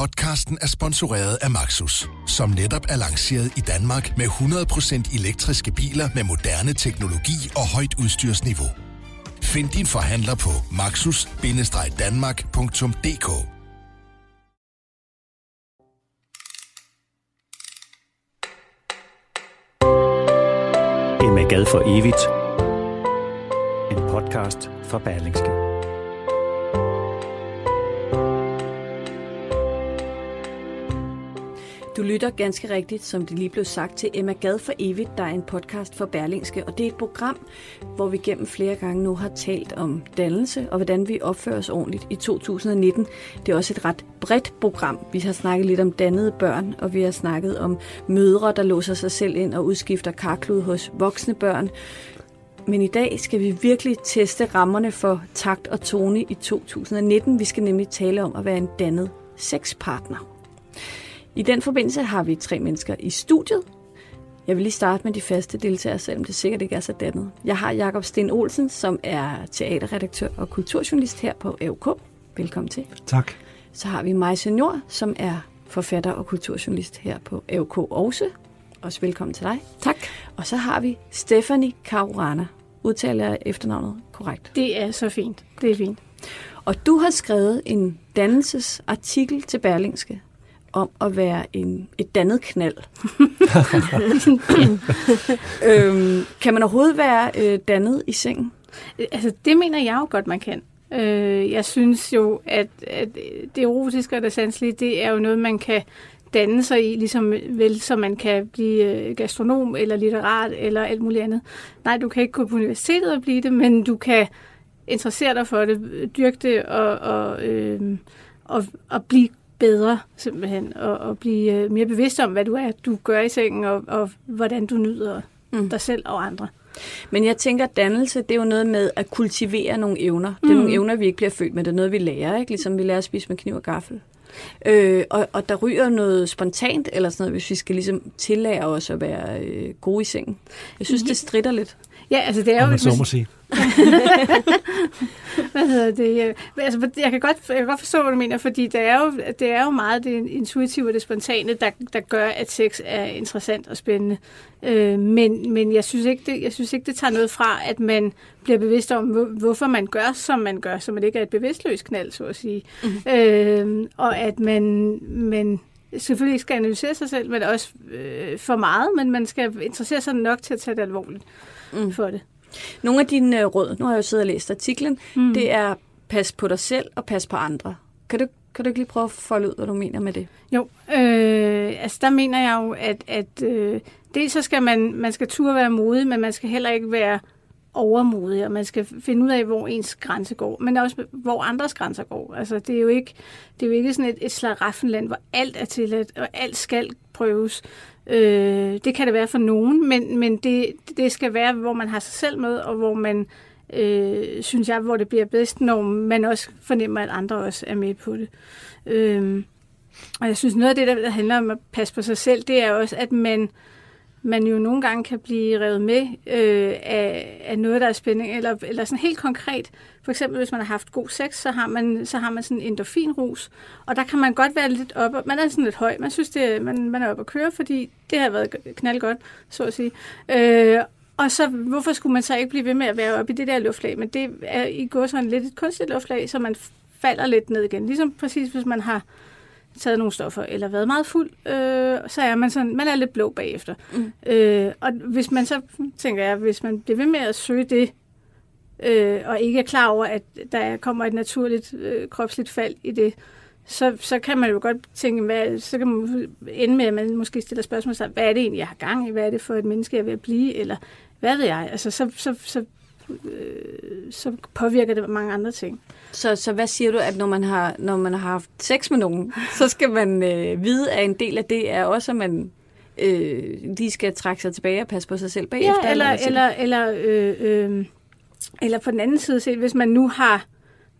Podcasten er sponsoreret af Maxus, som netop er lanceret i Danmark med 100% elektriske biler med moderne teknologi og højt udstyrsniveau. Find din forhandler på maxus-danmark.dk Emma Gad for evigt. En podcast fra Berlingske. Du lytter ganske rigtigt, som det lige blev sagt, til Emma Gad for evigt, der er en podcast for Berlingske. Og det er et program, hvor vi gennem flere gange nu har talt om dannelse og hvordan vi opfører os ordentligt i 2019. Det er også et ret bredt program. Vi har snakket lidt om dannede børn, og vi har snakket om mødre, der låser sig selv ind og udskifter karklud hos voksne børn. Men i dag skal vi virkelig teste rammerne for takt og tone i 2019. Vi skal nemlig tale om at være en dannet sexpartner. I den forbindelse har vi tre mennesker i studiet. Jeg vil lige starte med de faste deltagere, selvom det sikkert ikke er så dannet. Jeg har Jakob Sten Olsen, som er teaterredaktør og kulturjournalist her på AUK. Velkommen til. Tak. Så har vi Maja Senior, som er forfatter og kulturjournalist her på AUK Aarhus. Også velkommen til dig. Tak. Og så har vi Stephanie Karurana. Udtaler jeg efternavnet korrekt? Det er så fint. Det er fint. Og du har skrevet en dannelsesartikel til Berlingske om at være en, et dannet knald. øhm, kan man overhovedet være øh, dannet i sengen? Altså, det mener jeg jo godt, man kan. Øh, jeg synes jo, at, at det erotiske og det sanselige, det er jo noget, man kan danne sig i, ligesom vel, så man kan blive øh, gastronom eller litterat eller alt muligt andet. Nej, du kan ikke gå på universitetet og blive det, men du kan interessere dig for det, dyrke det og, og, øh, og, og blive bedre simpelthen, og, og blive øh, mere bevidst om, hvad du er, du gør i sengen, og, og hvordan du nyder mm. dig selv og andre. Men jeg tænker, at dannelse, det er jo noget med at kultivere nogle evner. Det er mm. nogle evner, vi ikke bliver født med. Det er noget, vi lærer, ikke? Ligesom vi lærer at spise med kniv og gaffel. Øh, og, og der ryger noget spontant, eller sådan noget, hvis vi skal ligesom tillære os at være øh, gode i sengen. Jeg synes, det strider lidt. Ja, altså det er jo... man så må sige. hvad hedder det? Altså, jeg, kan godt, jeg kan godt forstå, hvad du mener, fordi det er jo, det er jo meget det intuitive og det spontane, der, der gør, at sex er interessant og spændende. Øh, men men jeg, synes ikke, det, jeg synes ikke, det tager noget fra, at man bliver bevidst om, hvor, hvorfor man gør, som man gør, så man ikke er et bevidstløst knald, så at sige. Mm. Øh, og at man, man selvfølgelig ikke skal analysere sig selv, men også øh, for meget, men man skal interessere sig nok til at tage det alvorligt mm. for det. Nogle af dine øh, råd, nu har jeg jo siddet og læst artiklen, mm. det er pas på dig selv og pas på andre. Kan du, kan du ikke lige prøve at folde ud, hvad du mener med det? Jo, øh, altså der mener jeg jo, at, at øh, dels så skal man, man skal turde være modig, men man skal heller ikke være overmodig, og man skal finde ud af, hvor ens grænse går, men også hvor andres grænser går. Altså, det er jo ikke, det er jo ikke sådan et, et slaraffenland, hvor alt er tilladt, og alt skal prøves. Øh, det kan det være for nogen, men, men det, det skal være, hvor man har sig selv med, og hvor man, øh, synes jeg, hvor det bliver bedst, når man også fornemmer, at andre også er med på det. Øh, og jeg synes, noget af det, der handler om at passe på sig selv, det er også, at man man jo nogle gange kan blive revet med øh, af, af noget, der er spænding, eller, eller sådan helt konkret. For eksempel, hvis man har haft god sex, så har man, så har man sådan en endorfinrus, og der kan man godt være lidt op, man er sådan lidt høj, man synes, det, man, man er oppe at køre, fordi det har været knaldgodt, så at sige. Øh, og så, hvorfor skulle man så ikke blive ved med at være oppe i det der luftlag? Men det er i går sådan lidt et kunstigt luftlag, så man falder lidt ned igen. Ligesom præcis, hvis man har taget nogle stoffer, eller været meget fuld, øh, så er man sådan, man er lidt blå bagefter. Mm. Øh, og hvis man så, tænker jeg, hvis man bliver ved med at søge det, øh, og ikke er klar over, at der kommer et naturligt øh, kropsligt fald i det, så, så kan man jo godt tænke, hvad, så kan man ende med, at man måske stiller spørgsmål sig, hvad er det egentlig, jeg har gang i? Hvad er det for et menneske, jeg vil blive? Eller hvad ved jeg? Altså, så, så, så, øh, så påvirker det mange andre ting. Så, så hvad siger du, at når man har, når man har haft sex med nogen, så skal man øh, vide, at en del af det er også, at man øh, lige skal trække sig tilbage og passe på sig selv bagefter? Ja, eller, eller, eller, øh, øh, eller på den anden side set, hvis man nu har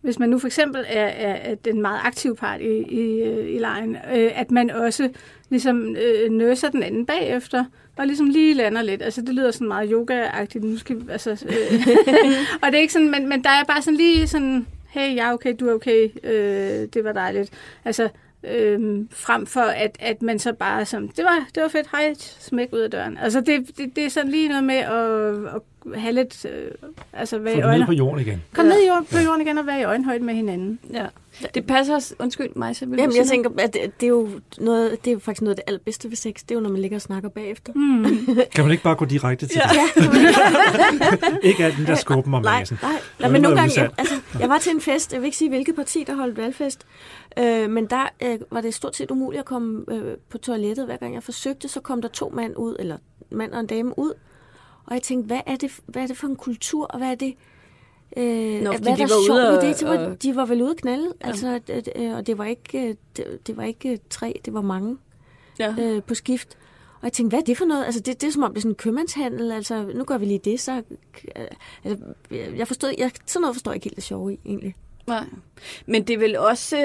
hvis man nu for eksempel er, er, er den meget aktive part i, i, i lejen, øh, at man også ligesom øh, nøser den anden bagefter, og ligesom lige lander lidt. Altså, det lyder sådan meget yoga-agtigt. Nu skal altså, øh, og det er ikke sådan, men, men der er bare sådan lige sådan, hey, jeg er okay, du er okay, øh, det var dejligt. Altså, Øhm, frem for at, at man så bare som, det var, det var fedt, hej, smæk ud af døren. Altså det, det, det er sådan lige noget med at, at have lidt, øh, altså være Få i det ned øjne. på jorden igen. Kom ned i jorden, på jorden igen og være i øjenhøjde med hinanden. Ja. Det passer os. Undskyld mig, så vil Jamen, sige jeg tænker, at det, det, er jo noget, det er jo faktisk noget af det allerbedste ved sex. Det er jo, når man ligger og snakker bagefter. Mm. Kan man ikke bare gå direkte til Ja. det? ikke alt den der skubben om Nej, nej. Men nogle gange, jeg, altså, jeg var til en fest, jeg vil ikke sige, hvilket parti, der holdt valgfest, øh, men der øh, var det stort set umuligt at komme øh, på toilettet, hver gang jeg forsøgte, så kom der to mand ud, eller mand og en dame ud, og jeg tænkte, hvad er det, hvad er det for en kultur, og hvad er det, øh, Nå, hvad de der var sjovt ude og- det? De var, og- de var vel ude at knalde, altså, at, at, øh, og det var ikke, øh, det, det var ikke øh, tre, det var mange Ja. øh, på skift. Og jeg tænkte, hvad er det for noget? Altså, det, det er som om, det er sådan en købmandshandel. Altså, nu gør vi lige det, så... Øh, altså, jeg forstod, jeg, sådan noget forstår jeg ikke helt det sjove i, egentlig. Nej. Men det er, vel også,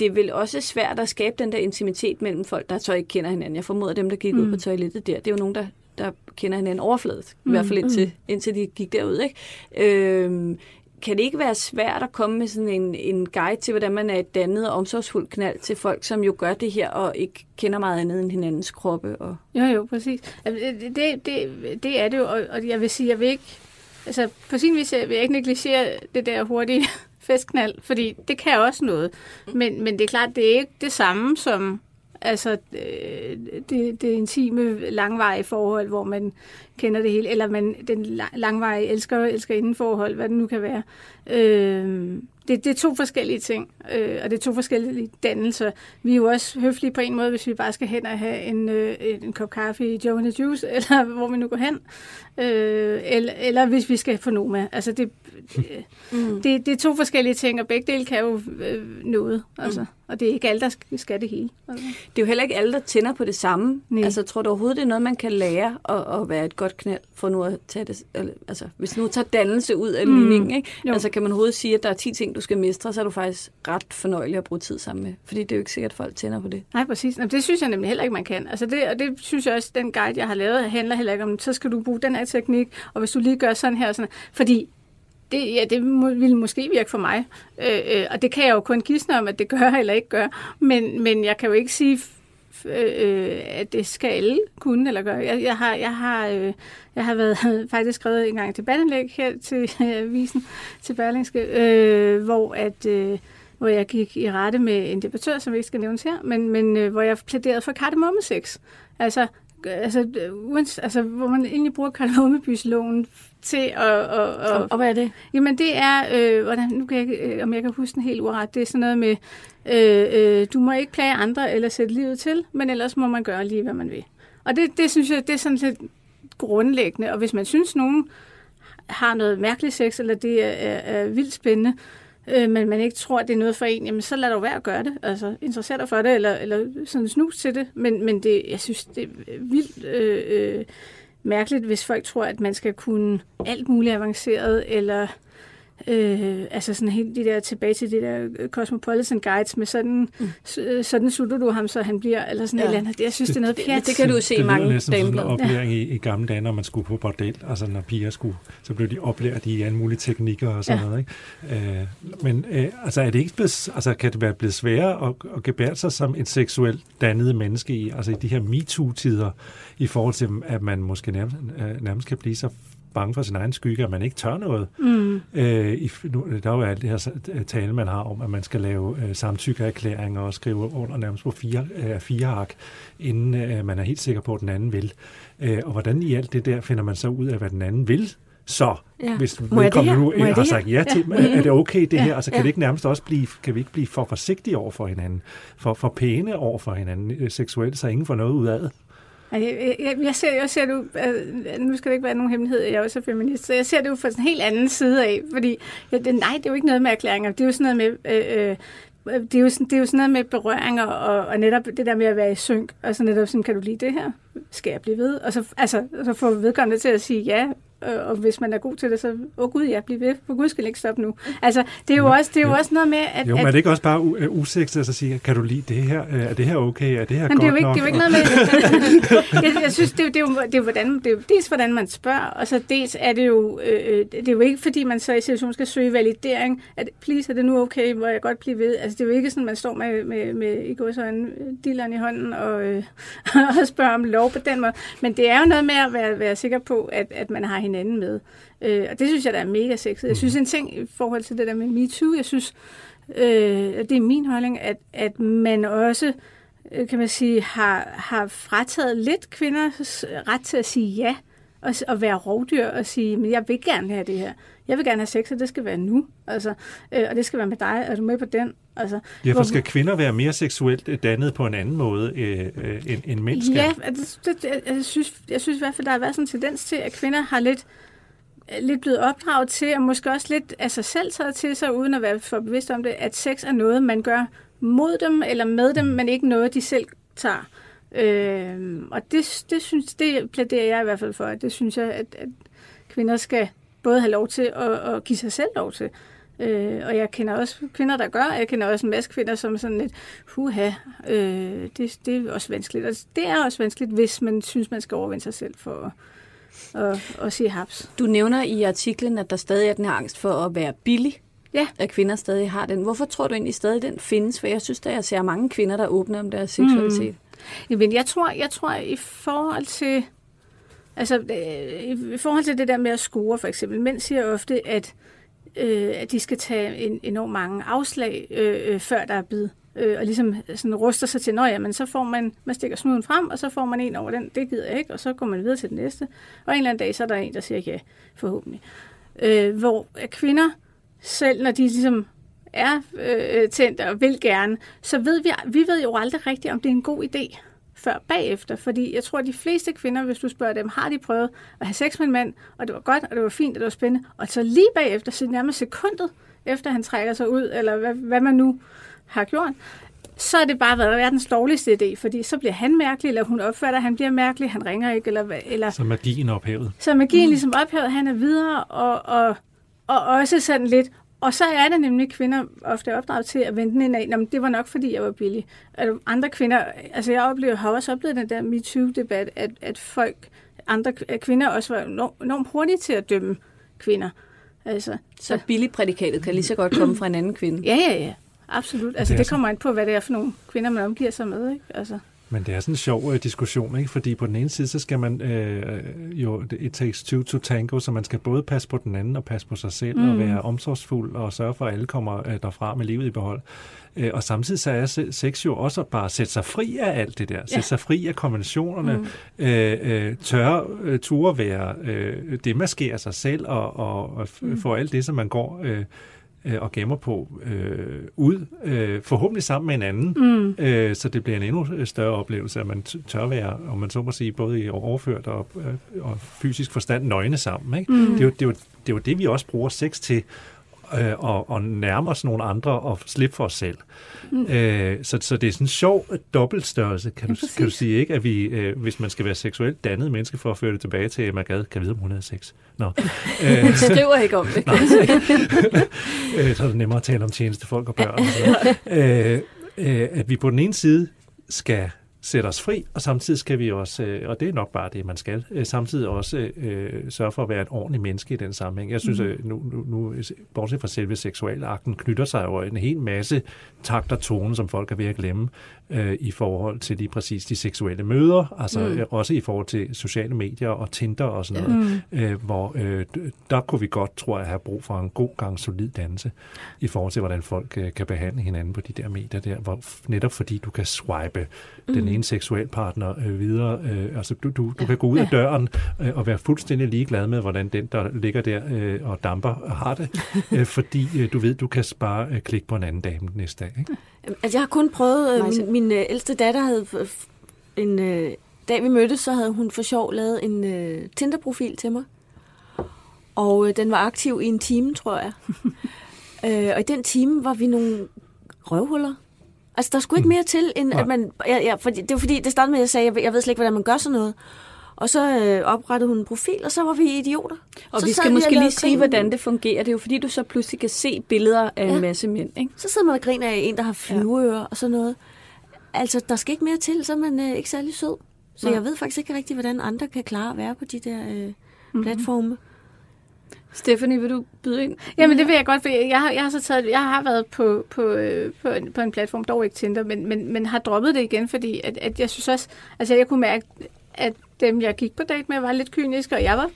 det er vel også svært at skabe den der intimitet mellem folk, der så ikke kender hinanden. Jeg formoder, dem, der gik mm. ud på toilettet der, det er jo nogen, der, der kender hinanden overfladet. Mm. I hvert fald indtil, indtil de gik derud. Ikke? Øhm, kan det ikke være svært at komme med sådan en, en guide til, hvordan man er et dannet og omsorgsfuldt knald til folk, som jo gør det her og ikke kender meget andet end hinandens kroppe? Og... Jo, jo, præcis. Altså, Det, det, det, er det jo, og, og jeg vil sige, jeg vil ikke, altså på sin vis jeg vil jeg ikke negligere det der hurtige festknald, fordi det kan også noget. Men, men det er klart, det er ikke det samme som altså øh, det, det intime, langvarige forhold, hvor man kender det hele, eller man, den langvarige elsker, elsker inden forhold, hvad det nu kan være. Øh, det, det er to forskellige ting, øh, og det er to forskellige dannelser. Vi er jo også høflige på en måde, hvis vi bare skal hen og have en, øh, en kop kaffe i Joe and Juice, eller hvor vi nu går hen. Øh, eller, eller hvis vi skal få Noma. Altså det, det, mm. det, det er to forskellige ting, og begge dele kan jo øh, noget. Altså. Og det er ikke alle, der skal, det hele. Altså. Det er jo heller ikke alle, der tænder på det samme. Nej. Altså, tror du overhovedet, det er noget, man kan lære at, at være et godt knald, for nu at tage det, altså, hvis nu tager dannelse ud af Mm. ligningen, ikke? Jo. Altså, kan man overhovedet sige, at der er 10 ting, du skal mestre, så er du faktisk ret fornøjelig at bruge tid sammen med. Fordi det er jo ikke sikkert, at folk tænder på det. Nej, præcis. Jamen, det synes jeg nemlig heller ikke, man kan. Altså det, og det synes jeg også, den guide, jeg har lavet, handler heller ikke om, så skal du bruge den her teknik, og hvis du lige gør sådan her, sådan fordi det, ja, det må, ville måske virke for mig. Øh, øh, og det kan jeg jo kun gisne om, at det gør eller ikke gør. Men, men jeg kan jo ikke sige, øh, øh, at det skal alle kunne eller gøre. Jeg, jeg har, jeg har, øh, jeg har været faktisk skrevet en gang til debatindlæg her til øh, avisen, til Berlingske, øh, hvor at... Øh, hvor jeg gik i rette med en debattør, som vi ikke skal nævnes her, men, men øh, hvor jeg plæderede for kardemommeseks. Altså, altså, uans, altså, hvor man egentlig bruger kardemommebysloven til at... Og, og, Og, hvad er det? Jamen det er, øh, hvordan, nu kan jeg, ikke, øh, om jeg kan huske den helt uret, det er sådan noget med, øh, øh, du må ikke plage andre eller sætte livet til, men ellers må man gøre lige, hvad man vil. Og det, det synes jeg, det er sådan lidt grundlæggende, og hvis man synes, nogen har noget mærkeligt sex, eller det er, er, er vildt spændende, øh, øh, men man ikke tror, det er noget for en, jamen så lad dig være at gøre det. Altså, interesser dig for det, eller, eller sådan snus til det. Men, men det, jeg synes, det er vildt øh, øh, mærkeligt, hvis folk tror, at man skal kunne alt muligt avanceret, eller øh, altså sådan helt de der tilbage til de der øh, Cosmopolitan Guides med sådan, mm. sådan sutter du ham, så han bliver, eller sådan ja. Ja. et eller andet. Jeg synes, det, det er noget pjat. det kan du se i det lyder mange næsten som sådan en oplæring i, i gamle dage, når man skulle på bordel. Altså når piger skulle, så blev de oplært i alle mulige teknikker og sådan Ja. ja. noget. Ikke? Øh, men øh, altså, er det ikke blevet, altså, kan det være blevet sværere at, at gebære sig som et seksuelt dannet menneske i, altså i de her MeToo-tider, i forhold til, at man måske nærmest, øh, nærmest kan blive så bange for sin egen skygge, at man ikke tør noget. Mm. Øh, i, nu, der er jo alt det her øh, tale, man har om, at man skal lave øh, samtykkeerklæringer og skrive under nærmest på fire, øh, fire ark, inden øh, man er helt sikker på, at den anden vil. Øh, og hvordan i alt det der finder man så ud af, hvad den anden vil? Så, Ja. hvis det vedkommende nu jeg har det sagt ja til, ja. er det okay det Ja. her? Altså kan Ja. vi ikke nærmest også blive, kan vi ikke blive for forsigtige over for hinanden? For, for pæne over for hinanden øh, seksuelt, så ingen får noget ud af det? Jeg, jeg, jeg, ser, jeg ser det jo, øh, nu skal det ikke være nogen hemmelighed, jeg er også feminist, så jeg ser det jo fra en helt anden side af, fordi ja, det, nej, det er jo ikke noget med erklæringer, det er jo sådan noget med, øh, øh, det er, jo sådan, det er jo sådan noget med berøringer, og, og netop det der med at være i synk, og så netop sådan, kan du lide det her? Skal jeg blive ved? Og så, altså, så får vedkommende til at sige ja, og hvis man er god til det, så, åh oh, gud, ja, bliv ved, for gud skal ikke stoppe nu. Altså, det er jo også, det er jo også noget med, at... Jo, men er det ikke også bare usekset at sige, kan du lide det her? Øh, Er det her okay? Er det her Men godt det er jo ikke, nok? det er jo ikke noget med... jeg, jeg synes, det er, jo, det, er jo, det, er jo, hvordan, det er jo dels, hvordan man spørger, og så dels er det jo... Øh, det er jo ikke, fordi man så i situationen skal søge validering, at please, er det nu okay, hvor jeg godt blive ved? Altså, det er jo ikke sådan, man står med, med, med i går sådan dilleren i hånden og, øh, og spørger om lov på den måde. Men det er jo noget med at være, være sikker på, at, at man har hinanden med. Øh, og det synes jeg, der er mega sexet. Jeg synes en ting i forhold til det der med MeToo, jeg synes, øh, det er min holdning, at, at man også øh, kan man sige, har, har frataget lidt kvinders ret til at sige ja, og, og være rovdyr og sige, men jeg vil gerne have det her. Jeg vil gerne have sex, og det skal være nu. Altså, øh, og det skal være med dig. Er du med på den? Altså, Ja, for hvor- skal kvinder være mere seksuelt dannet på en anden måde, øh, øh, end, end mænd skal? Ja, det, det, jeg, synes, jeg synes i hvert fald, der har været sådan en tendens til, at kvinder har lidt, lidt blevet opdraget til, og måske også lidt af sig selv taget til sig, uden at være for bevidst om det, at sex er noget, man gør mod dem eller med dem, men ikke noget, de selv tager. Øh, og det, det, synes, det plæderer jeg i hvert fald for, at det synes jeg, at, at kvinder skal både have lov til at, at give sig selv lov til. Øh, og jeg kender også kvinder, der gør. Jeg kender også en masse kvinder, som sådan lidt, huha, øh, det, det er også vanskeligt. Og det er også vanskeligt, hvis man synes, man skal overvinde sig selv for at, at, at sige haps. Du nævner i artiklen, at der stadig er den her angst for at være billig. Ja. At kvinder stadig har den. Hvorfor tror du egentlig stadig, den findes? For jeg synes, at jeg ser mange kvinder, der åbner om deres seksualitet. Jamen, jeg tror, jeg tror i forhold til altså, øh, i- i forhold til det der med at score, for eksempel. Mænd siger ofte, at, øh, at de skal tage en, enormt mange afslag, øh, øh, før der er bid. Øh, og ligesom sådan ruster sig til, at men så får man, man stikker snuden frem, og så får man en over den, det gider jeg ikke, og så går man videre til den næste. Og en eller anden dag, så er der en, der siger ja, forhåbentlig. Øh, hvor kvinder, selv når de ligesom er øh, øh tændte og vil gerne, så ved vi, vi ved jo aldrig rigtigt, om det er en god idé før bagefter. Fordi jeg tror, at de fleste kvinder, hvis du spørger dem, har de prøvet at have sex med en mand, og det var godt, og det var fint, og det var spændende, og så lige bagefter, så nærmest sekundet efter han trækker sig ud, eller hvad, hvad man nu har gjort, så har det bare været verdens dårligste idé, fordi så bliver han mærkelig, eller hun opfatter, at han bliver mærkelig, han ringer ikke, eller, hvad- eller Så magien er ophævet. så er magien mm. ligesom ophævet, han er videre, og, og, og også sådan lidt, og så er det nemlig kvinder ofte opdraget til at vente den ind af, "Nå, men det var nok fordi, jeg var billig. Altså, andre kvinder, altså jeg oplever, har også oplevet den der MeToo-debat, at, at folk, andre at kvinder også var enormt, hurtige til at dømme kvinder. Altså, Så billigprædikatet kan lige så godt komme fra en anden kvinde. ja, ja, ja. Absolut. Altså, Det det kommer an på, hvad det er for nogle kvinder, man omgiver sig med. Ikke? Altså. Men det er sådan en sjov øh, diskussion, ikke? fordi på den ene side, så skal man øh, jo, it takes two to tango, så man skal både passe på den anden og passe på sig selv mm. og være omsorgsfuld og sørge for, at alle kommer øh, derfra med livet i behold. Øh, og samtidig så er se- sex jo også at bare sætte sig fri af alt det der, sætte Ja. sig fri af konventionerne, mm. øh, øh, tørre øh, ture være, øh, demaskere sig selv og, og, og f- få alt det, som man går... Øh, øh, og gemmer på øh, ud, øh, forhåbentlig sammen med en anden, mm. øh, så det bliver en endnu større oplevelse, at man tør være, om man så må sige, både i overført og, øh, og fysisk forstand nøgne sammen. Ikke? Mm. Det, er jo, det, er jo, det er jo det, vi også bruger sex til, øh, og, og nærme os nogle andre og slippe for os selv. Mm. Øh, så, så det er sådan en sjov dobbeltstørrelse, kan, Ja, du, kan du sige, ikke? At vi, øh, hvis man skal være seksuelt dannet menneske for at føre det tilbage til Emma Gad, kan vide, om hun havde sex. Nå. Øh, Jeg skriver ikke om det. øh, så er det nemmere at tale om tjenestefolk og børn. Og øh, øh, at vi på den ene side skal sætte os fri, og samtidig skal vi også, øh, og det er nok bare det, man skal, øh, samtidig også øh, sørge for at være et ordentligt menneske i den sammenhæng. Jeg synes, at nu, nu, nu, bortset fra selve seksualakten, knytter sig jo en hel masse takt og tone, som folk er ved at glemme, øh, i forhold til lige præcis de seksuelle møder, altså mm. også i forhold til sociale medier og Tinder og sådan noget, mm. øh, hvor øh, der kunne vi godt, tror jeg, have brug for en god gang solid dannelse i forhold til, hvordan folk øh, kan behandle hinanden på de der medier der, hvor netop fordi du kan swipe mm. den ene seksuel partner øh, videre, øh, altså du, du, du kan gå ud af døren øh, og være fuldstændig ligeglad med, hvordan den, der ligger der øh, og damper, har det, øh, fordi øh, du ved, du kan bare øh, klikke på en anden dame næste dag. Ikke? Altså, jeg har kun prøvet, øh, min, min øh, ældste datter havde, en, øh, da vi mødtes, så havde hun for sjov lavet en øh, Tinder-profil til mig. Og øh, den var aktiv i en time, tror jeg. øh, og i den time var vi nogle røvhuller. Altså, der skulle ikke mere til, end Nej. at man... Ja, ja, fordi, det var fordi, det startede med, at jeg sagde, jeg, ved- jeg ved slet ikke, hvordan man gør sådan noget. Og så øh, oprettede hun en profil, og så var vi idioter. Og så vi skal måske lige sige, hvordan det fungerer. Det er jo fordi, du så pludselig kan se billeder af en Ja. masse mænd, ikke? Så sidder man og griner af en, der har flyveører og sådan noget. Altså, der skal ikke mere til, så er man øh, ikke særlig sød. Så Nej. jeg ved faktisk ikke rigtig, hvordan andre kan klare at være på de der øh, mm-hmm. platforme. Stephanie, vil du byde ind? Jamen det vil jeg godt, for jeg har, jeg har så taget, jeg har været på, på, øh, på, en, på en platform, dog ikke Tinder, men, men, men har droppet det igen, fordi at, at jeg synes også, altså jeg kunne mærke, at dem jeg gik på date med var lidt kyniske, og jeg var,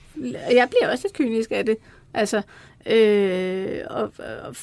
jeg bliver også lidt kynisk af det. Altså, øh, og, og,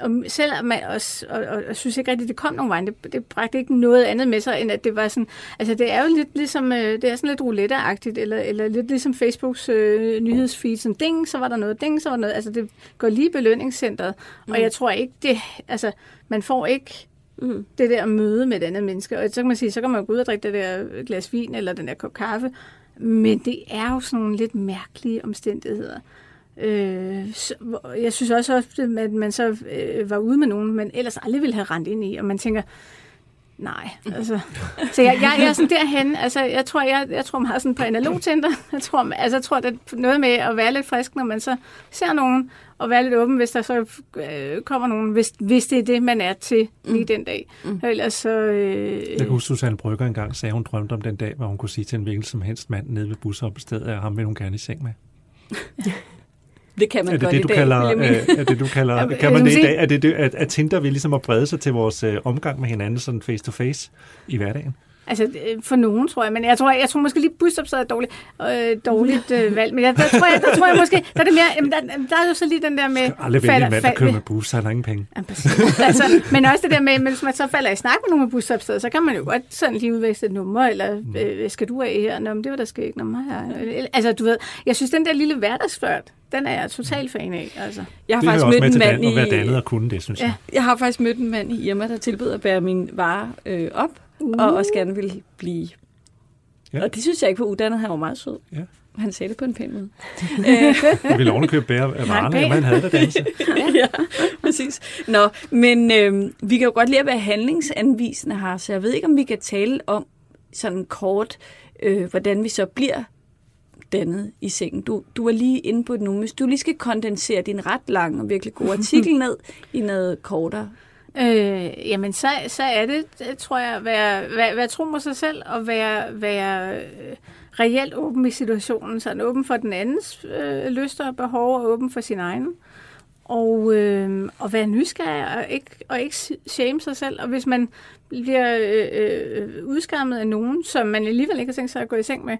og selvom man også, og, og, og, synes ikke rigtigt, det kom nogen vej, det, det bragte ikke noget andet med sig, end at det var sådan, altså det er jo lidt ligesom, øh, det er sådan lidt roulette-agtigt, eller, eller lidt ligesom Facebooks øh, nyhedsfeed, sådan ding, så var der noget, ding, så var der noget, altså det går lige i belønningscenteret, mm. og jeg tror ikke, det, altså man får ikke Mm. det der møde med et andet menneske. Og så kan man sige, så kan man gå ud og drikke det der glas vin eller den der kop kaffe. Men det er jo sådan nogle lidt mærkelige omstændigheder. Øh, så, jeg synes også ofte, at man så øh, var ude med nogen, man ellers aldrig ville have rendt ind i, og man tænker, nej, altså. Så jeg, jeg, jeg er sådan derhen, altså jeg tror, jeg, jeg tror meget sådan på analog Tinder. Jeg tror, altså, jeg tror, det er noget med at være lidt frisk, når man så ser nogen, og være lidt åben, hvis der så øh, kommer nogen, hvis, hvis det er det, man er til lige den dag. Mm. Ellers så... Øh, Jeg kan huske, Susanne Brygger engang sagde, hun drømte om den dag, hvor hun kunne sige til en hvilken som helst mand nede ved busopstedet, at ham vil hun gerne i seng med. Det kan man Er det godt det, i du dag, kalder, øh, er det, du kalder, kan man det i dag? Er det det, at, at Tinder vil ligesom at brede sig til vores øh, omgang med hinanden, sådan face to face i hverdagen? Altså, øh, for nogen, tror jeg. Men jeg tror, jeg tror måske lige, busstopstedet er et dårligt, øh, dårligt øh, valg. Men jeg, der, tror jeg, der tror jeg måske, der er det mere, jamen, der, der er jo så lige den der med... Jeg skal aldrig vælge en mand, der kører med bus, så der ingen penge. Ja, præcis. altså, men også det der med, hvis man så falder i snak med nogen med busstopstedet, så kan man jo godt sådan lige udveksle et nummer, eller øh, skal du af her? Nå, men det var der skal ikke. Nå, mig. Altså, du ved, jeg synes, den der lille hverdagsflørt, den er jeg totalt fan af. Altså. Jeg har Det faktisk også mødt en mand dan- at være dannet i... og kunne det, synes Ja. jeg. Jeg har faktisk mødt en mand i Irma, der tilbød at bære min varer øh, op, uh. og også gerne ville blive. Ja. Ja. Og det synes jeg ikke var uddannet. Han var meget sød. Ja. Han sagde det på en pæn måde. Jeg ville ovenikøbe bære af varerne, man havde der danse. ja, præcis. Nå, men øh, vi kan jo godt lide at være handlingsanvisende her, så jeg ved ikke, om vi kan tale om sådan kort, øh, hvordan vi så bliver dannet i sengen. Du, du er lige inde på det nu. Hvis du lige skal kondensere din ret lang og virkelig god artikel ned i noget kortere. Øh, jamen, så, så er det, tror jeg, at være, være, være tro mod sig selv og være, være øh, reelt åben i situationen. Sådan åben for den andens øh, lyster og behov og åben for sin egen. Og, øh, og være nysgerrig og ikke, og ikke shame sig selv. Og hvis man bliver øh, øh, udskammet af nogen, som man alligevel ikke har tænkt sig at gå i seng med,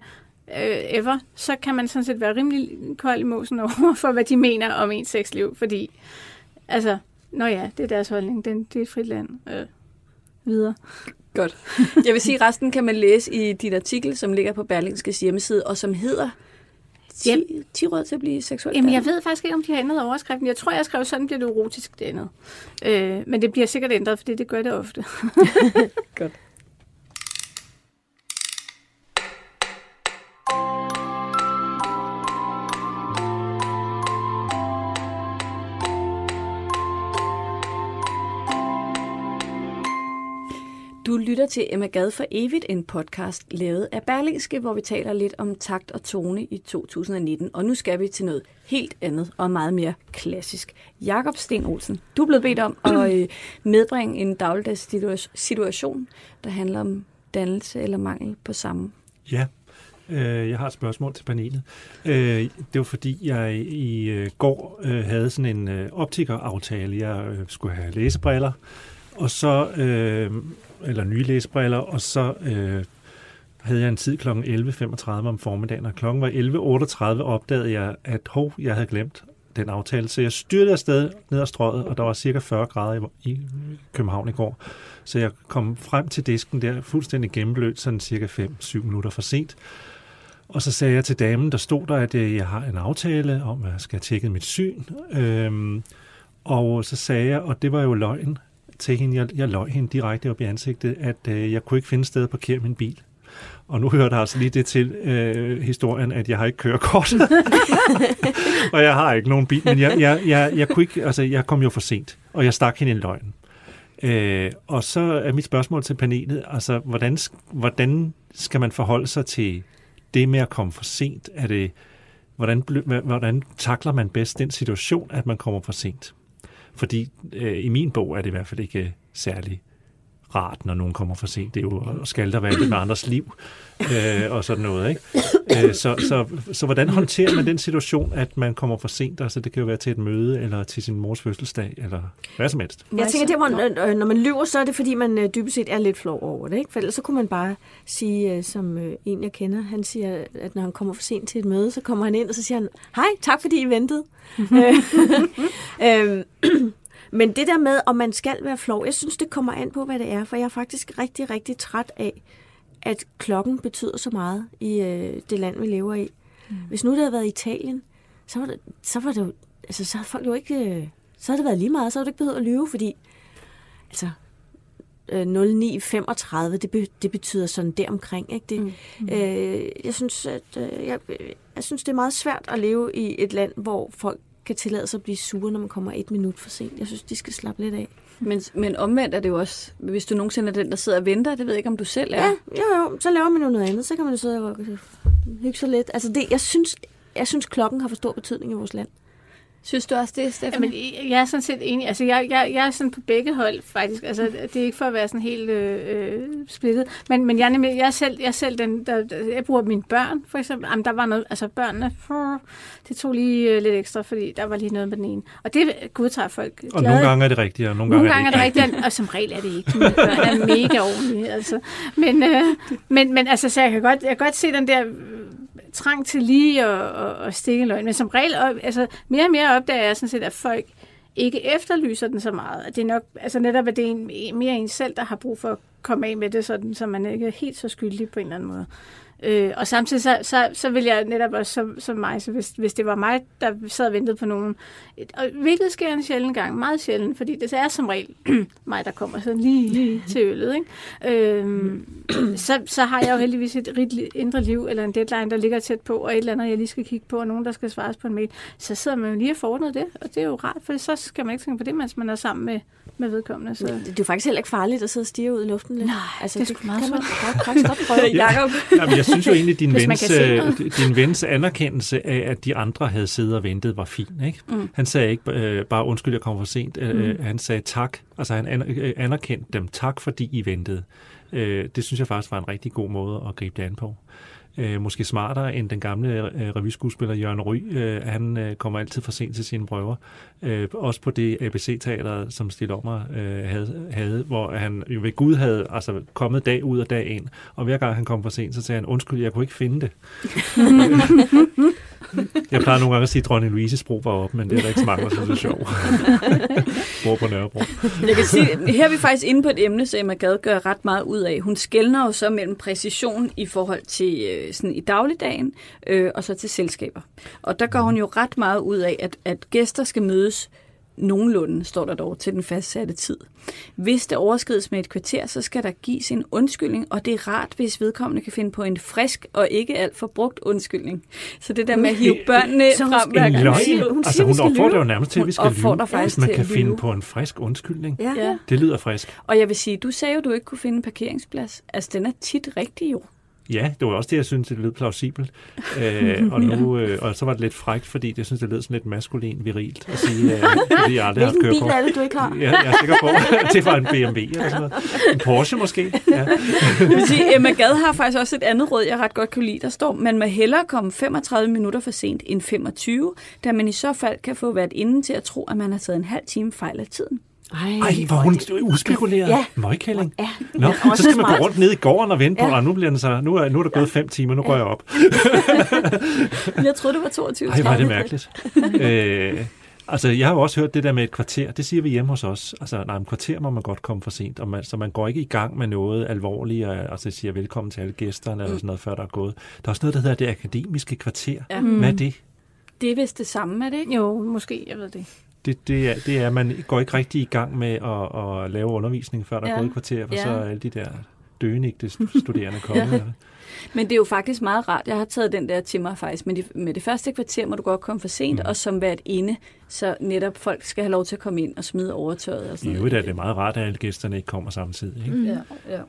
øh, ever, så kan man sådan set være rimelig kold i mosen over for, hvad de mener om ens sexliv. Fordi, altså, Nå ja, det er deres holdning. Den, det er et frit land. Øh, videre. Godt. Jeg vil sige, at resten kan man læse i dit artikel, som ligger på Berlingskes hjemmeside, og som hedder 10, 10 råd til at blive seksuelt Jamen, jeg ved faktisk ikke, om de har ændret overskriften. Jeg tror, jeg skrev, sådan bliver det erotisk det andet. Øh, men det bliver sikkert ændret, fordi det gør det ofte. Godt. Du lytter til Emma Gad for evigt, en podcast lavet af Berlingske, hvor vi taler lidt om takt og tone i 2019. Og nu skal vi til noget helt andet og meget mere klassisk. Jakob Sten Olsen, du er blevet bedt om at øh, medbringe en dagligdags situa- situation, der handler om dannelse eller mangel på samme. Ja, øh, jeg har et spørgsmål til panelet. Øh, det var fordi, jeg i går øh, havde sådan en optikeraftale. Jeg skulle have læsebriller, og så, øh, eller nye læsebriller, og så øh, havde jeg en tid kl. 11.35 om formiddagen, og klokken var 11.38 opdagede jeg, at hov, jeg havde glemt den aftale. Så jeg styrtede afsted ned ad strøget, og der var cirka 40 grader i, i København i går. Så jeg kom frem til disken der, fuldstændig gennemblødt, sådan cirka 5-7 minutter for sent. Og så sagde jeg til damen, der stod der, at øh, jeg har en aftale om, at jeg skal have tjekket mit syn. Øhm, og så sagde jeg, og det var jo løgn til hende, jeg, jeg løg hende direkte op i ansigtet, at øh, jeg kunne ikke finde sted at parkere min bil. Og nu hører der altså lige det til øh, historien, at jeg har ikke kørekort. og jeg har ikke nogen bil, men jeg, jeg, jeg, jeg, kunne ikke, altså, jeg kom jo for sent, og jeg stak hende en løgn. Øh, og så er mit spørgsmål til panelet, altså hvordan, hvordan skal man forholde sig til det med at komme for sent, er det, hvordan, hvordan takler man bedst den situation, at man kommer for sent? Fordi øh, i min bog er det i hvert fald ikke særlig rart, når nogen kommer for sent. Det er jo skal der være lidt med andres liv øh, og sådan noget. Ikke? Øh, så, så, så hvordan håndterer man den situation, at man kommer for sent? Altså det kan jo være til et møde, eller til sin mors fødselsdag, eller hvad som helst. Jeg tænker, det hvor, øh, når man lyver, så er det fordi, man øh, dybest set er lidt flov over det. Ikke? For ellers så kunne man bare sige, øh, som en jeg kender, han siger, at når han kommer for sent til et møde, så kommer han ind, og så siger han, hej, tak fordi I ventede. øh, men det der med, om man skal være flov, jeg synes, det kommer an på, hvad det er. For jeg er faktisk rigtig, rigtig træt af, at klokken betyder så meget i øh, det land, vi lever i. Mm. Hvis nu det havde været Italien, så var det, så var det jo, altså, så havde folk jo ikke, øh, så havde det været lige meget, så havde du ikke behøvet at lyve, fordi, altså, øh, 0935, det, be, det betyder sådan deromkring, ikke? Det, mm. Mm. Øh, jeg synes, at, øh, jeg, jeg synes, det er meget svært at leve i et land, hvor folk kan tillade sig at blive sure, når man kommer et minut for sent. Jeg synes, de skal slappe lidt af. Men, men omvendt er det jo også, hvis du nogensinde er den, der sidder og venter, det ved jeg ikke, om du selv er. Ja, jo, jo, så laver man jo noget andet, så kan man jo sidde og hygge sig lidt. Altså det, jeg synes, jeg synes, klokken har for stor betydning i vores land. Synes du også det, Stefan? Jamen, jeg er sådan set enig. Altså, jeg, jeg, jeg er sådan på begge hold, faktisk. Altså, det er ikke for at være sådan helt øh, øh splittet. Men, men jeg, er nemlig, jeg, er selv, jeg er selv den, der, jeg bruger mine børn, for eksempel. Jamen, der var noget, altså børnene, det tog lige øh, lidt ekstra, fordi der var lige noget med den ene. Og det godtager folk. Og glade. nogle gange er det rigtigt, og nogle, nogle gange, gange er det rigtigt. Og som regel er det ikke. Mine børn er mega ordentlige, altså. Men, øh, men, men altså, så jeg kan godt, jeg kan godt se den der trang til lige at, at, at stikke løgn. Men som regel, altså mere og mere opdager jeg sådan set, at folk ikke efterlyser den så meget. At det er nok, altså netop, at det er en, mere en selv, der har brug for at komme af med det, sådan, så man ikke er helt så skyldig på en eller anden måde. Øh, og samtidig så, så, så vil jeg netop også som, som mig, så hvis, hvis det var mig, der sad og ventede på nogen, og hvilket sker en sjældent gang, meget sjældent, fordi det er som regel mig, der kommer sådan lige, lige til øllet, ikke? Øh, så, så har jeg jo heldigvis et rigt indre liv, eller en deadline, der ligger tæt på, og et eller andet, jeg lige skal kigge på, og nogen, der skal svares på en mail, så sidder man jo lige og forordnet det, og det er jo rart, for så skal man ikke tænke på det, mens man er sammen med, med vedkommende. Så. Det, er jo faktisk heller ikke farligt at sidde og stige ud i luften lidt. Nej, altså, det er sgu meget svært. Kan man godt prøve, Jacob. Ja, jeg synes jo egentlig, din vens, øh, din vens anerkendelse af, at de andre havde siddet og ventet, var fin. Ikke? Mm. Han sagde ikke øh, bare, undskyld, jeg kom for sent. Øh, mm. Han sagde tak. Altså han anerkendte dem. Tak, fordi I ventede. Øh, det synes jeg faktisk var en rigtig god måde at gribe det an på øh, Øh, måske smartere end den gamle øh, revyskuespiller Jørgen Ry. Øh, han øh, kommer altid for sent til sine prøver. Øh, også på det ABC-teater, som Stil Ommer øh, havde, havde, hvor han jo ved Gud havde altså, kommet dag ud og dag ind. Og hver gang han kom for sent, så sagde han, undskyld, jeg kunne ikke finde det. Jeg plejer nogle gange at sige, at dronning Louise's bro var op, men det er der ikke så mange, der synes er sjovt. Bor på Nørrebro. Jeg kan sige, her er vi faktisk inde på et emne, som Emma Gad gør ret meget ud af. Hun skældner jo så mellem præcision i forhold til øh, sådan i dagligdagen, øh, og så til selskaber. Og der gør hun jo ret meget ud af, at, at gæster skal mødes nogenlunde, står der dog, til den fastsatte tid. Hvis det overskrides med et kvarter, så skal der gives en undskyldning, og det er rart, hvis vedkommende kan finde på en frisk og ikke alt for brugt undskyldning. Så det der med at hive børnene så frem hver gang. Hun siger, hun, altså, hun opfordrer jo nærmest til, at vi skal lyve. Faktisk man kan finde på en frisk undskyldning. Ja. ja. Det lyder frisk. Og jeg vil sige, du sagde jo, du ikke kunne finde en parkeringsplads. Altså, den er tit rigtig jo. Ja, det var også det, jeg synes, det lød plausibelt. øh, og, nu, øh, og så var det lidt frækt, fordi det synes, det lød sådan lidt maskulin, virilt at sige, øh, fordi jeg aldrig har kørt på. bil er det, du ikke har? Ja, jeg er sikker på, det var en BMW eller sådan noget. En Porsche måske. Ja. sige, Emma Gad har faktisk også et andet råd, jeg ret godt kan lide. Der står, man må hellere komme 35 minutter for sent end 25, da man i så fald kan få været inde til at tro, at man har taget en halv time fejl af tiden. Ej, Ej hvor hun uspekuleret. Ja. Møgkælling. Ja. Nå, så skal man gå rundt ned i gården og vente ja. på, nu, bliver den så, nu, er, nu er der gået ja. fem timer, nu ja. går jeg op. jeg troede, det var 22 Ej, var det mærkeligt. øh, altså, jeg har jo også hørt det der med et kvarter. Det siger vi hjemme hos os. Altså, nej, et kvarter må man godt komme for sent. Og man, så man går ikke i gang med noget alvorligt, og altså, siger velkommen til alle gæsterne, mm. eller sådan noget, før der er gået. Der er også noget, der hedder det akademiske kvarter. Ja. Hvad er det? Det er vist det samme, er det ikke? Jo, måske, jeg ved det det, det, er, det er, man går ikke rigtig i gang med at, at lave undervisning, før der ja. er gået et kvarter, for ja. så er alle de der dønigte studerende kommet. ja. Men det er jo faktisk meget rart. Jeg har taget den der til mig faktisk. Men det, med det første kvarter må du godt komme for sent, mm. og som hvert inde, så netop folk skal have lov til at komme ind og smide overtøjet og sådan I øvrigt er det meget rart, at alle gæsterne ikke kommer samtidig, ikke? Mm. Ja,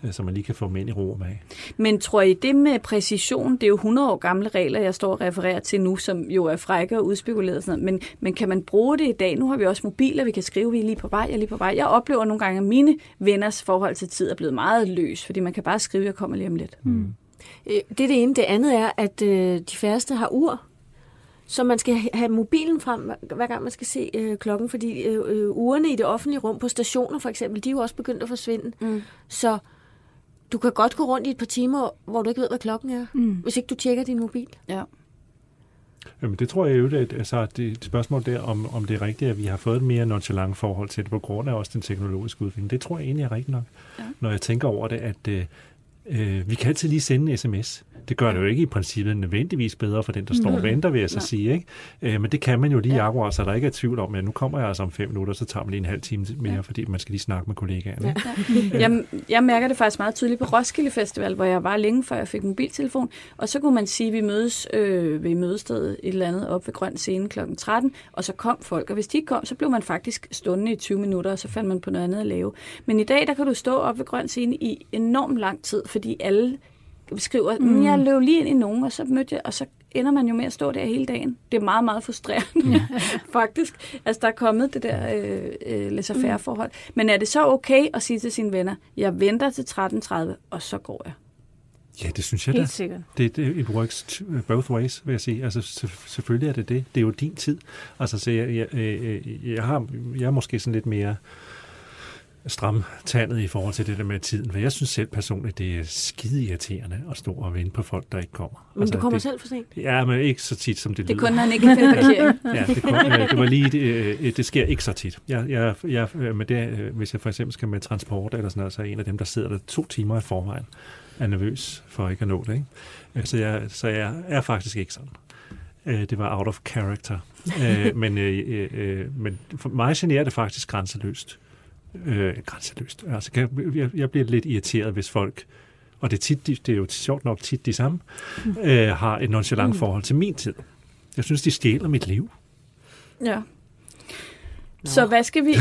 ja. så man lige kan få dem ind i ro og mag. Men tror I, det med præcision, det er jo 100 år gamle regler, jeg står og refererer til nu, som jo er frække og udspekuleret og sådan noget. Men, men kan man bruge det i dag? Nu har vi også mobiler, vi kan skrive, vi er lige på vej, jeg er lige på vej. Jeg oplever nogle gange, at mine venners forhold til tid er blevet meget løs, fordi man kan bare skrive, jeg kommer lige om lidt. Mm. Det er det ene. Det andet er, at øh, de færreste har ur. Så man skal have mobilen frem, hver gang man skal se øh, klokken, fordi øh, øh, ugerne i det offentlige rum på stationer for eksempel, de er jo også begyndt at forsvinde. Mm. Så du kan godt gå rundt i et par timer, hvor du ikke ved, hvad klokken er, mm. hvis ikke du tjekker din mobil. Ja. Jamen, det tror jeg jo, at altså, det et spørgsmål der, om, om det er rigtigt, at vi har fået et mere nonchalant forhold til det, på grund af også den teknologiske udvikling. Det tror jeg egentlig er rigtigt nok, ja. når jeg tænker over det, at øh, vi kan altid lige sende en sms. Det gør det jo ikke i princippet nødvendigvis bedre for den, der står og venter, vil jeg så sige. Ikke? Øh, men det kan man jo lige ja. akkurat, så der ikke er tvivl om, at nu kommer jeg altså om fem minutter, så tager man lige en halv time mere, ja. fordi man skal lige snakke med kollegaerne. Ja. jeg, jeg mærker det faktisk meget tydeligt på Roskilde Festival, hvor jeg var længe før jeg fik mobiltelefon, og så kunne man sige, at vi mødes øh, ved mødestedet et eller andet op ved Grøn Scene kl. 13, og så kom folk, og hvis de ikke kom, så blev man faktisk stående i 20 minutter, og så fandt man på noget andet at lave. Men i dag, der kan du stå op ved Grøn Scene i enormt lang tid, fordi alle beskriver, mm. jeg løb lige ind i nogen, og så mødte jeg, og så ender man jo med at stå der hele dagen. Det er meget, meget frustrerende, ja. faktisk. Altså, der er kommet det der øh, øh, laissez forhold. Men er det så okay at sige til sine venner, jeg venter til 13.30, og så går jeg? Ja, det synes jeg Helt da. sikkert. Det, det, it works both ways, vil jeg sige. Altså, selvfølgelig er det det. Det er jo din tid. Altså, så jeg, jeg, jeg, jeg, har, jeg er måske sådan lidt mere stram tandet i forhold til det der med tiden. For jeg synes selv personligt, det er skide irriterende at stå og vente på folk, der ikke kommer. Men altså, du kommer det, selv for sent? Ja, men ikke så tit, som det, det lyder. Det kun, han ikke kan parkering. ja, det, kun, det var lige, det, det sker ikke så tit. Jeg, jeg, jeg, med det, hvis jeg for eksempel skal med transport eller sådan noget, så er en af dem, der sidder der to timer i forvejen, er nervøs for ikke at nå det. Ikke? Så, jeg, så jeg er faktisk ikke sådan. Øh, det var out of character. Øh, men, øh, men for mig generer det faktisk grænseløst øh, grænseløst. Altså, jeg, jeg bliver lidt irriteret, hvis folk, og det er, tit, det er jo sjovt nok tit de samme, mm. øh, har et nonchalant mm. forhold til min tid. Jeg synes, de stjæler mit liv. Ja. Nå. Så hvad skal vi...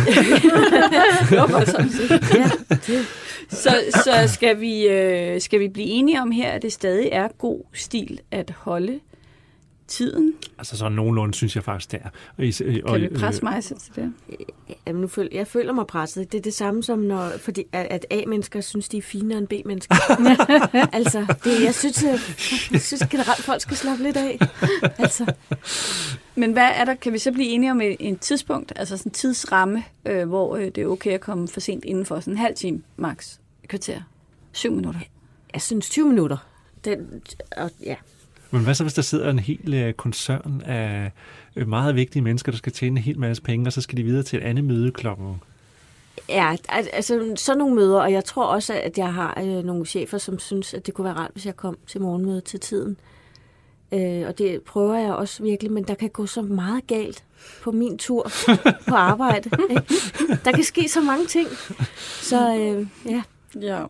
så, så skal vi, øh, skal vi blive enige om her, at det stadig er god stil at holde tiden? Altså så nogenlunde, synes jeg faktisk, det er. Og, og, kan vi presse mig til det? Jamen, nu føler, jeg føler mig presset. Det er det samme som, når, fordi, at A-mennesker synes, de er finere end B-mennesker. altså, det, jeg, synes, jeg, jeg synes generelt, folk skal slappe lidt af. altså. Men hvad er der, kan vi så blive enige om et, et tidspunkt, altså sådan en tidsramme, øh, hvor øh, det er okay at komme for sent inden for sådan en halv time, max, kvarter, syv minutter? Jeg synes 20 minutter. Den, og, ja, men hvad så, hvis der sidder en hel øh, koncern af øh, meget vigtige mennesker, der skal tjene en hel masse penge, og så skal de videre til et andet møde klokken Ja, altså sådan nogle møder, og jeg tror også, at jeg har øh, nogle chefer, som synes, at det kunne være rart, hvis jeg kom til morgenmøde til tiden. Øh, og det prøver jeg også virkelig, men der kan gå så meget galt på min tur på arbejde. Ikke? Der kan ske så mange ting. Så øh, ja. Ja.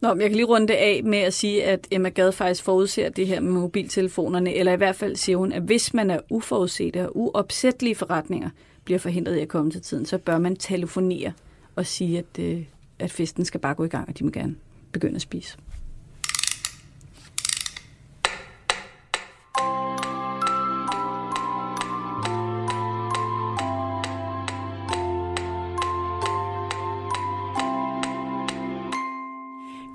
Nå, men jeg kan lige runde det af med at sige, at Emma Gad faktisk forudser det her med mobiltelefonerne, eller i hvert fald siger hun, at hvis man er uforudsete og uopsættelige forretninger bliver forhindret i at komme til tiden, så bør man telefonere og sige, at, øh, at festen skal bare gå i gang, og de må gerne begynde at spise.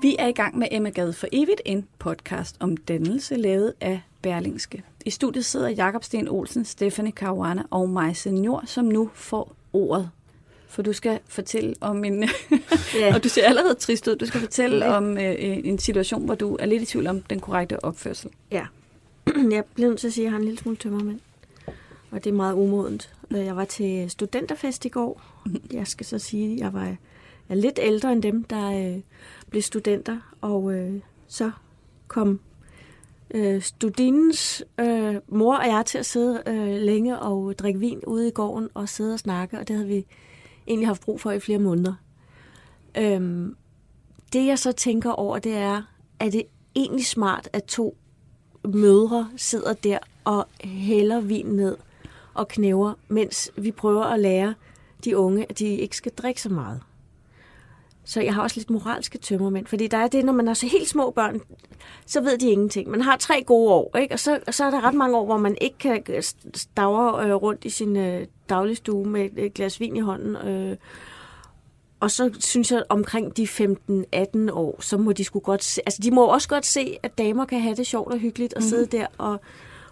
Vi er i gang med Emma Gade for evigt, en podcast om dannelse, lavet af Berlingske. I studiet sidder Jakob Sten Olsen, Stephanie Caruana og mig senior, som nu får ordet. For du skal fortælle om en... Ja. og du ser allerede trist ud. Du skal fortælle ja. om øh, en situation, hvor du er lidt i tvivl om den korrekte opførsel. Ja. Jeg bliver nødt til at sige, at jeg har en lille smule tømmermænd. Og det er meget umodent. Jeg var til studenterfest i går. Jeg skal så sige, at jeg var er lidt ældre end dem, der øh, blev studenter, og øh, så kom øh, studinens øh, mor og jeg til at sidde øh, længe og drikke vin ude i gården og sidde og snakke, og det havde vi egentlig haft brug for i flere måneder. Øhm, det jeg så tænker over, det er, er det egentlig smart, at to mødre sidder der og hælder vin ned og knæver, mens vi prøver at lære de unge, at de ikke skal drikke så meget. Så jeg har også lidt moralske tømmermænd, fordi der er det, når man har så helt små børn, så ved de ingenting. Man har tre gode år, ikke? Og, så, og så er der ret mange år, hvor man ikke kan stavre øh, rundt i sin øh, dagligstue med et glas vin i hånden. Øh, og så synes jeg, omkring de 15-18 år, så må de skulle godt se, altså de må også godt se, at damer kan have det sjovt og hyggeligt og mm. sidde der og,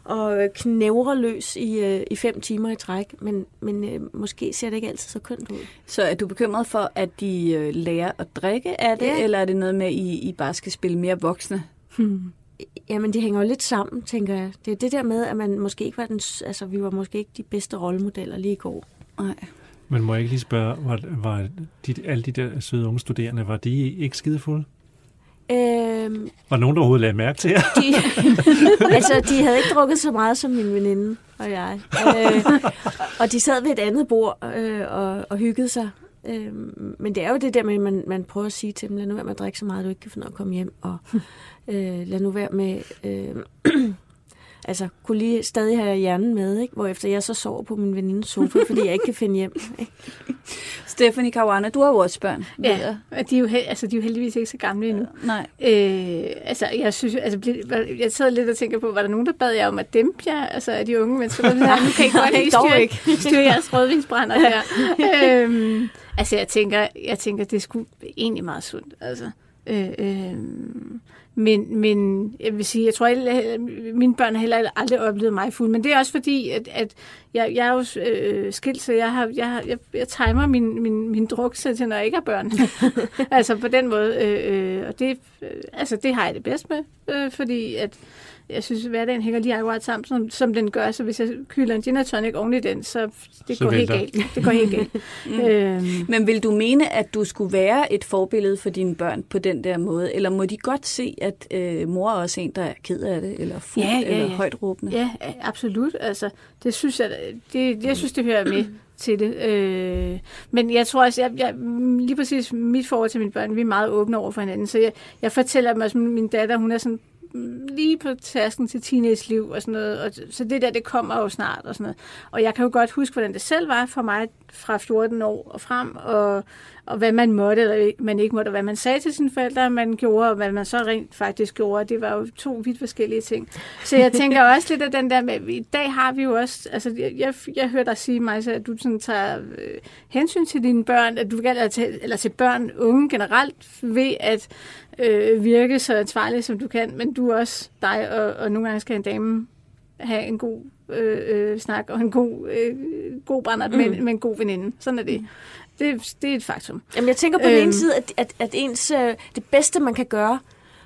og knævre løs i, øh, i fem timer i træk, men, men øh, måske ser det ikke altid så kønt ud. Så er du bekymret for, at de øh, lærer at drikke af det, ja. eller er det noget med, at I, I bare skal spille mere voksne? Hmm. Jamen, det hænger jo lidt sammen, tænker jeg. Det er det der med, at man måske ikke var den, altså, vi var måske ikke de bedste rollemodeller lige i går. Nej. Men må jeg ikke lige spørge, var, var de, alle de der søde unge studerende, var de ikke skidefulde? Øhm, var nogen, der overhovedet lagde mærke til jer? De, altså, de havde ikke drukket så meget som min veninde og jeg. Øh, og de sad ved et andet bord øh, og, og hyggede sig. Øh, men det er jo det der med, at man, man prøver at sige til dem, lad nu være med at drikke så meget, at du ikke kan finde at komme hjem. Og øh, lad nu være med... Øh, altså, kunne lige stadig have hjernen med, ikke? efter jeg så sover på min venindes sofa, fordi jeg ikke kan finde hjem. Ikke? Stephanie Caruana, du har jo også børn. Ja, og de er, jo, altså, de er jo heldigvis ikke så gamle endnu. Nej. Øh, altså, jeg synes altså, jeg sad lidt og tænker på, var der nogen, der bad jer om at dæmpe jer? Altså, er de unge mennesker, der nu kan I godt lige styre, styre jeres rødvinsbrænder her. øhm, altså, jeg tænker, jeg tænker, det skulle egentlig meget sundt. Altså, øh, øh, men, men jeg vil sige, jeg tror, at mine børn har heller aldrig oplevet mig fuld. Men det er også fordi, at, at jeg, jeg er jo øh, skilt, så jeg, har, jeg, jeg, jeg timer min, min, min druk til, når jeg ikke har børn. altså på den måde. Øh, øh, og det, øh, altså, det har jeg det bedst med, øh, fordi at jeg synes, at hverdagen hænger lige akkurat sammen, som, som den gør. Så hvis jeg kylder en gin tonic oven i den, så det så går helt galt. Det går helt galt. mm. øhm. Men vil du mene, at du skulle være et forbillede for dine børn på den der måde? Eller må de godt se, at øh, mor er også en, der er ked af det, eller fuld, ja, ja, ja. eller højt råbende? Ja, absolut. Altså, det synes jeg, det, jeg synes, det hører med til det. Øh, men jeg tror også, jeg, jeg, lige præcis mit forhold til mine børn, vi er meget åbne over for hinanden. Så jeg, jeg fortæller dem også, min datter, hun er sådan lige på tasken til teenage-liv og sådan noget. Og, så det der, det kommer jo snart og sådan noget. Og jeg kan jo godt huske, hvordan det selv var for mig fra 14 år og frem, og, og hvad man måtte eller man ikke måtte, og hvad man sagde til sine forældre, man gjorde, og hvad man så rent faktisk gjorde. Det var jo to vidt forskellige ting. Så jeg tænker også lidt af den der med, i dag har vi jo også, altså jeg, jeg, jeg hørte dig sige, Maja, at du sådan tager øh, hensyn til dine børn, at du eller til, eller til børn, unge generelt, ved at øh, virke så ansvarlig, som du kan, men du er også dig, og, og nogle gange skal en dame have en god øh, øh, snak og en god, øh, god brændert mm. med, med en god veninde. Sådan er det. Det, det er et faktum. Jamen, jeg tænker på øhm, den ene øhm. side, at, at, at ens, øh, det bedste, man kan gøre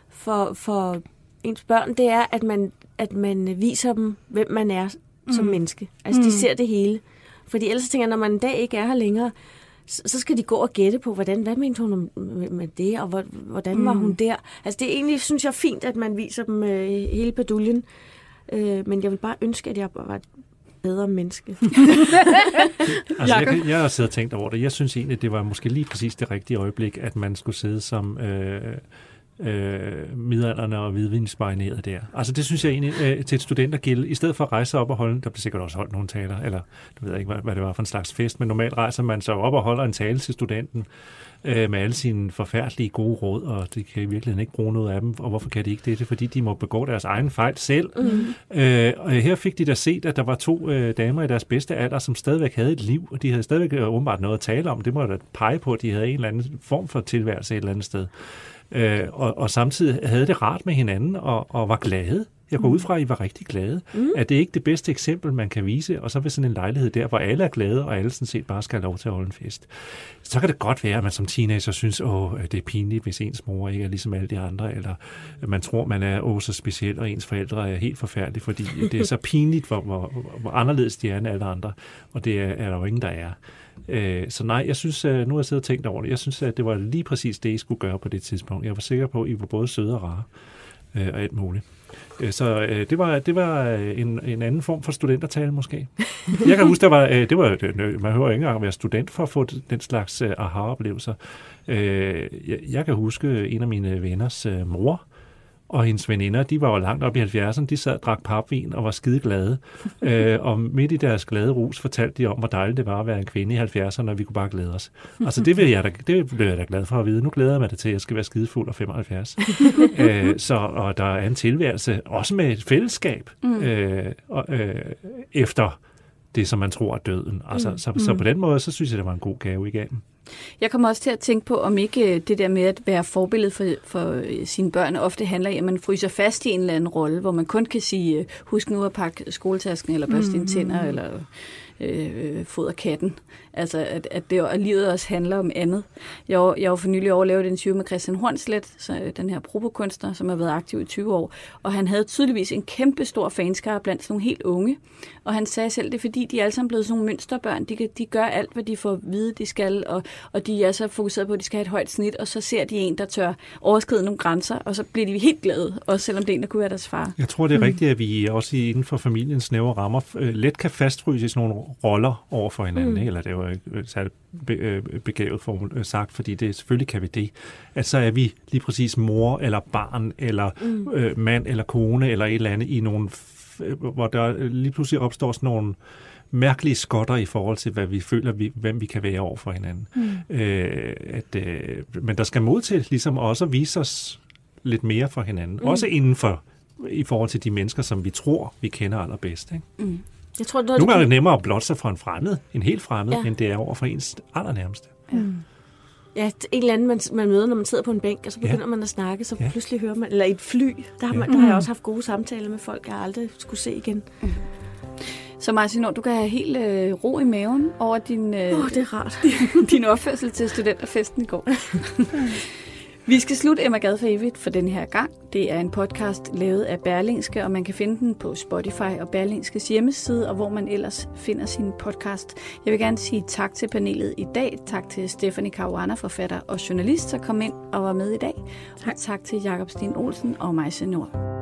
for, for ens børn, det er, at man, at man viser dem, hvem man er som mm. menneske. Altså, mm. de ser det hele. Fordi ellers tænker jeg, når man en dag ikke er her længere, så skal de gå og gætte på, hvordan, hvad mente hun med det, og hvordan var mm. hun der. Altså det er egentlig, synes jeg, fint, at man viser dem øh, hele peduljen. Øh, men jeg vil bare ønske, at jeg var et bedre menneske. altså, jeg, kan, jeg har siddet og tænkt over det. Jeg synes egentlig, det var måske lige præcis det rigtige øjeblik, at man skulle sidde som... Øh, øh, midalderne og hvidvinsmarineret der. Altså det synes jeg egentlig øh, til et studentergilde, i stedet for at rejse op og holde, der bliver sikkert også holdt nogle taler, eller du ved ikke, hvad, hvad det var for en slags fest, men normalt rejser man sig op og holder en tale til studenten, øh, med alle sine forfærdelige gode råd, og det kan i virkeligheden ikke bruge noget af dem. Og hvorfor kan de ikke det? Det er fordi, de må begå deres egen fejl selv. Mm. Øh, og her fik de da set, at der var to øh, damer i deres bedste alder, som stadigvæk havde et liv, og de havde stadigvæk øh, åbenbart noget at tale om. Det må da pege på, at de havde en eller anden form for tilværelse et eller andet sted øh, og, og samtidig havde det rart med hinanden og, og var glade. Jeg går ud fra, at I var rigtig glade. Mm. Er det ikke det bedste eksempel, man kan vise? Og så ved sådan en lejlighed der, hvor alle er glade, og alle sådan set bare skal have lov til at holde en fest. Så kan det godt være, at man som teenager synes, at det er pinligt, hvis ens mor ikke er ligesom alle de andre, eller man tror, man er åh, så speciel, og ens forældre er helt forfærdelige, fordi det er så pinligt, hvor, hvor, hvor anderledes de er end alle andre. Og det er, er der jo ingen, der er. Øh, så nej, jeg synes, øh, nu har jeg siddet og tænkt over det, jeg synes, at det var lige præcis det, I skulle gøre på det tidspunkt. Jeg var sikker på, at I var både søde og rare øh, og alt muligt. Øh, så øh, det var, det var øh, en, en anden form for studentertale måske. Jeg kan huske, der var, det var, man hører ikke engang at være student for at få den slags aha-oplevelser. Jeg, jeg kan huske en af mine venners mor, og hendes veninder, de var jo langt op i 70'erne, de sad og drak papvin og var skide glade. øh, og midt i deres glade rus fortalte de om, hvor dejligt det var at være en kvinde i 70'erne, og vi kunne bare glæde os. Altså det, vil jeg da, det bliver jeg da glad for at vide. Nu glæder jeg mig da til, at jeg skal være skidefuld og 75. øh, så, og der er en tilværelse, også med et fællesskab, mm. øh, og, øh, efter det, som man tror er døden. Altså, mm. så, så på den måde, så synes jeg, det var en god gave igennem. Jeg kommer også til at tænke på, om ikke øh, det der med at være forbillede for, for øh, sine børn ofte handler om, at man fryser fast i en eller anden rolle, hvor man kun kan sige, øh, husk nu at pakke skoletasken, eller børste mm. dine tænder, eller øh, fodre katten. Altså, at, at, det, at livet også handler om andet. Jeg, jeg har for nylig overlevet en interview med Christian Hornslet, så, den her propokunstner, som har været aktiv i 20 år, og han havde tydeligvis en kæmpe stor fanskare blandt sådan nogle helt unge. Og han sagde selv, det er fordi, de er alle sammen blevet sådan nogle mønsterbørn. De, de gør alt, hvad de får at vide, de skal, og, og de er så fokuseret på, at de skal have et højt snit, og så ser de en, der tør overskride nogle grænser, og så bliver de helt glade, også selvom det er en, der kunne være deres far. Jeg tror, det er mm. rigtigt, at vi også inden for familiens snævre rammer øh, let kan fastfryse i sådan nogle roller over for hinanden. Mm. Eller det var ikke særligt øh, begavet formul øh, sagt, fordi det selvfølgelig kan vi det. At så er vi lige præcis mor eller barn eller mm. øh, mand eller kone eller et eller andet i nogle, hvor der lige pludselig opstår sådan nogle mærkelige skotter i forhold til, hvad vi føler, vi, hvem vi kan være over for hinanden. Mm. Øh, at, øh, men der skal mod til ligesom også at vise os lidt mere for hinanden. Mm. Også inden for i forhold til de mennesker, som vi tror, vi kender allerbedst. Ikke? Mm. Jeg tror, det Nogle gange er det nemmere at blotte sig for en fremmed, en helt fremmed, ja. end det er over for ens allernærmeste. Ja. Mm. Ja, en eller anden, man, man møder, når man sidder på en bænk, og så begynder ja. man at snakke, så ja. pludselig hører man, eller i et fly, der har, man, der har jeg også haft gode samtaler med folk, jeg aldrig skulle se igen. Mm. Så Martin, du kan have helt øh, ro i maven over din, øh, oh, det er rart. din, din opførsel til studenterfesten i går. Vi skal slutte Emma Gad for evigt for den her gang. Det er en podcast lavet af Berlingske, og man kan finde den på Spotify og Berlingskes hjemmeside, og hvor man ellers finder sin podcast. Jeg vil gerne sige tak til panelet i dag. Tak til Stephanie Caruana, forfatter og journalist, der kom ind og var med i dag. Tak. Og tak til Jakob Sten Olsen og mig, Senor.